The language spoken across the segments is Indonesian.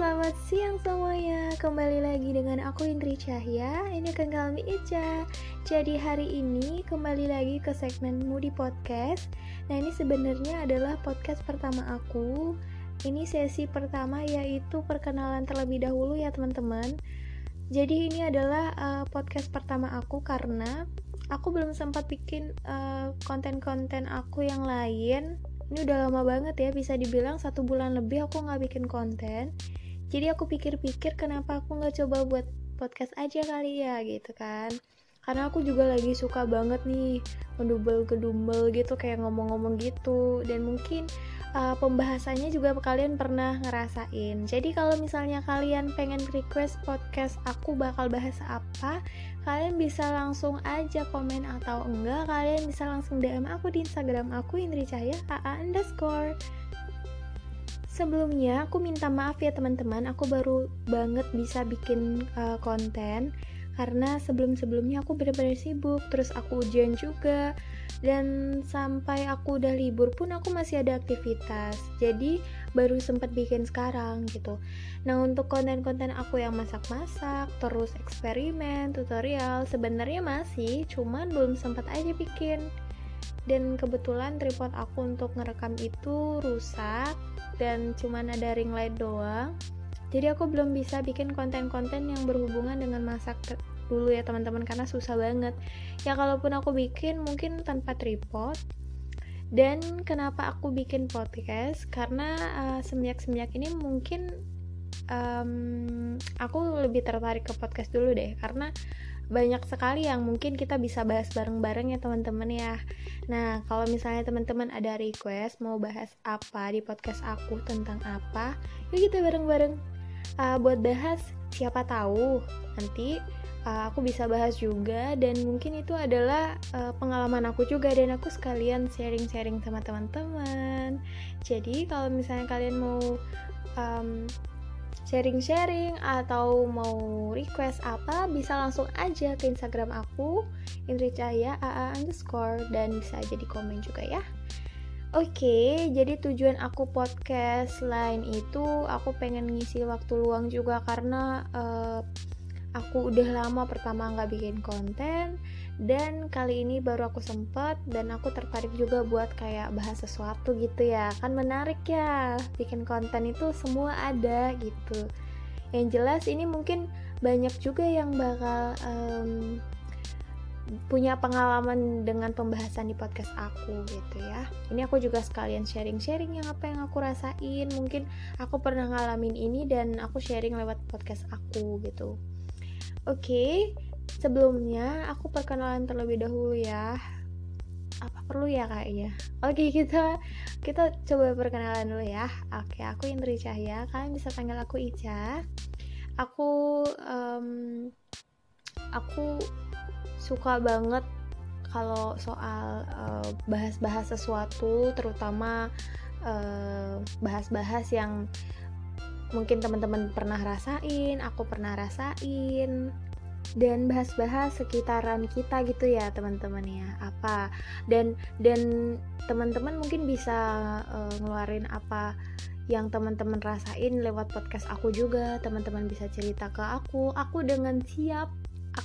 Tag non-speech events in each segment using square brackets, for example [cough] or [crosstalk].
selamat siang semuanya. Kembali lagi dengan aku Indri Cahya. Ini kami Ica. Jadi hari ini kembali lagi ke segmen Moody Podcast. Nah ini sebenarnya adalah podcast pertama aku. Ini sesi pertama yaitu perkenalan terlebih dahulu ya teman-teman. Jadi ini adalah uh, podcast pertama aku karena Aku belum sempat bikin uh, konten-konten uh, aku yang lain. Ini udah lama banget ya bisa dibilang satu bulan lebih aku nggak bikin konten jadi aku pikir-pikir kenapa aku nggak coba buat podcast aja kali ya gitu kan karena aku juga lagi suka banget nih mendubel gedumel gitu kayak ngomong-ngomong gitu dan mungkin uh, pembahasannya juga kalian pernah ngerasain. Jadi kalau misalnya kalian pengen request podcast aku bakal bahas apa, kalian bisa langsung aja komen atau enggak, kalian bisa langsung DM aku di Instagram aku Indri Cahya AA underscore. Sebelumnya aku minta maaf ya teman-teman, aku baru banget bisa bikin uh, konten. Karena sebelum-sebelumnya aku benar-benar sibuk, terus aku ujian juga. Dan sampai aku udah libur pun aku masih ada aktivitas. Jadi baru sempat bikin sekarang gitu. Nah untuk konten-konten aku yang masak-masak terus eksperimen tutorial sebenarnya masih cuman belum sempat aja bikin dan kebetulan tripod aku untuk ngerekam itu rusak dan cuman ada ring light doang. Jadi aku belum bisa bikin konten-konten yang berhubungan dengan masak dulu ya teman-teman karena susah banget. Ya kalaupun aku bikin mungkin tanpa tripod. Dan kenapa aku bikin podcast? Karena uh, semenjak-semenjak ini mungkin um, aku lebih tertarik ke podcast dulu deh karena banyak sekali yang mungkin kita bisa bahas bareng-bareng ya teman-teman ya. Nah, kalau misalnya teman-teman ada request mau bahas apa di podcast aku tentang apa, yuk kita bareng-bareng uh, buat bahas. Siapa tahu nanti uh, aku bisa bahas juga dan mungkin itu adalah uh, pengalaman aku juga dan aku sekalian sharing-sharing sama teman-teman. Jadi kalau misalnya kalian mau um, sharing-sharing atau mau request apa bisa langsung aja ke Instagram aku Indri Cahaya AA underscore dan bisa aja di komen juga ya. Oke, okay, jadi tujuan aku podcast lain itu aku pengen ngisi waktu luang juga karena uh, aku udah lama pertama nggak bikin konten dan kali ini baru aku sempet dan aku tertarik juga buat kayak bahas sesuatu gitu ya. Kan menarik ya bikin konten itu semua ada gitu. Yang jelas ini mungkin banyak juga yang bakal um, punya pengalaman dengan pembahasan di podcast aku gitu ya. Ini aku juga sekalian sharing-sharing yang apa yang aku rasain. Mungkin aku pernah ngalamin ini dan aku sharing lewat podcast aku gitu. Oke, sebelumnya aku perkenalan terlebih dahulu ya. Apa perlu ya kayaknya? Oke, kita kita coba perkenalan dulu ya. Oke, aku Indri Cahya. Kalian bisa panggil aku Ica. Aku um, aku suka banget kalau soal uh, bahas-bahas sesuatu, terutama uh, bahas-bahas yang mungkin teman-teman pernah rasain, aku pernah rasain dan bahas-bahas sekitaran kita gitu ya teman-teman ya. Apa? Dan dan teman-teman mungkin bisa uh, ngeluarin apa yang teman-teman rasain lewat podcast aku juga. Teman-teman bisa cerita ke aku. Aku dengan siap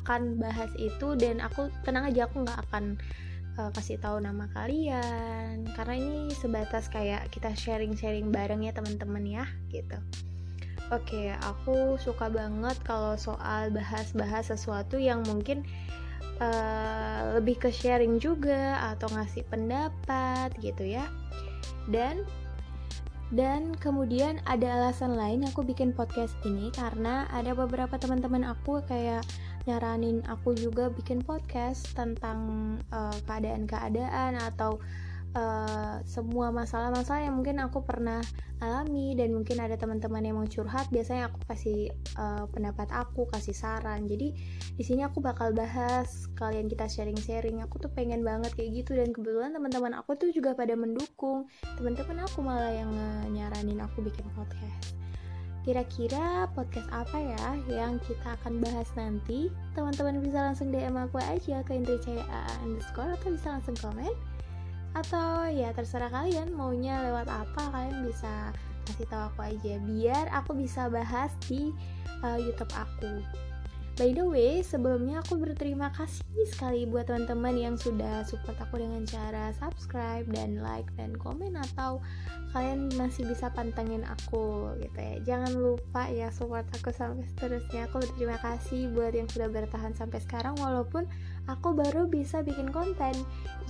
akan bahas itu dan aku tenang aja aku nggak akan uh, kasih tahu nama kalian. Karena ini sebatas kayak kita sharing-sharing bareng ya teman-teman ya gitu Oke, okay, aku suka banget kalau soal bahas-bahas sesuatu yang mungkin uh, lebih ke sharing juga atau ngasih pendapat gitu ya. Dan dan kemudian ada alasan lain aku bikin podcast ini karena ada beberapa teman-teman aku kayak nyaranin aku juga bikin podcast tentang eh, keadaan-keadaan uh, atau uh, semua masalah-masalah yang mungkin aku pernah alami dan mungkin ada teman-teman yang mau curhat biasanya aku kasih uh, pendapat aku kasih saran. Jadi di sini aku bakal bahas kalian kita sharing-sharing. Aku tuh pengen banget kayak gitu dan kebetulan teman-teman aku tuh juga pada mendukung. Teman-teman aku malah yang nyaranin aku bikin podcast. Kira-kira podcast apa ya yang kita akan bahas nanti? Teman-teman bisa langsung DM aku aja ke Indri underscore atau bisa langsung komen atau ya terserah kalian maunya lewat apa kalian bisa kasih tahu aku aja. Biar aku bisa bahas di uh, YouTube aku By the way, sebelumnya aku berterima kasih sekali buat teman-teman yang sudah support aku dengan cara subscribe dan like dan komen atau kalian masih bisa pantengin aku gitu ya. Jangan lupa ya support aku sampai seterusnya. Aku berterima kasih buat yang sudah bertahan sampai sekarang walaupun aku baru bisa bikin konten.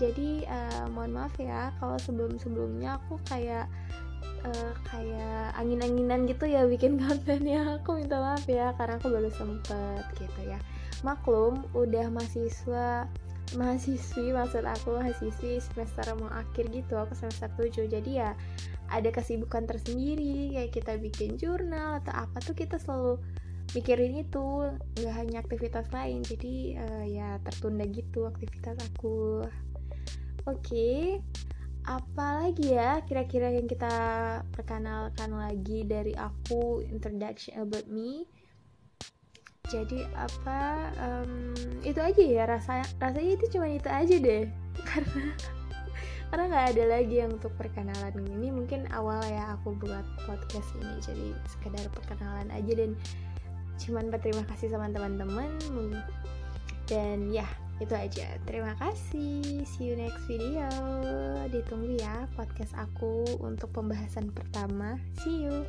Jadi uh, mohon maaf ya kalau sebelum-sebelumnya aku kayak uh, kayak angin-anginan gitu ya bikin [laughs] kontennya aku minta maaf ya karena aku baru sempet gitu ya. Maklum udah mahasiswa mahasiswi maksud aku mahasiswi semester mau akhir gitu aku semester 7 jadi ya ada kesibukan tersendiri kayak kita bikin jurnal atau apa tuh kita selalu mikirin itu nggak hanya aktivitas lain. Jadi uh, ya tertunda gitu aktivitas aku. Oke okay apa lagi ya kira-kira yang kita perkenalkan lagi dari aku introduction about me? Jadi apa um, itu aja ya rasa rasanya itu cuma itu aja deh. [laughs] Karena karena nggak ada lagi yang untuk perkenalan ini. Mungkin awal ya aku buat podcast ini jadi sekedar perkenalan aja dan cuman berterima kasih sama teman-teman. Dan ya itu aja. Terima kasih. See you next video. Ditunggu ya podcast aku untuk pembahasan pertama. See you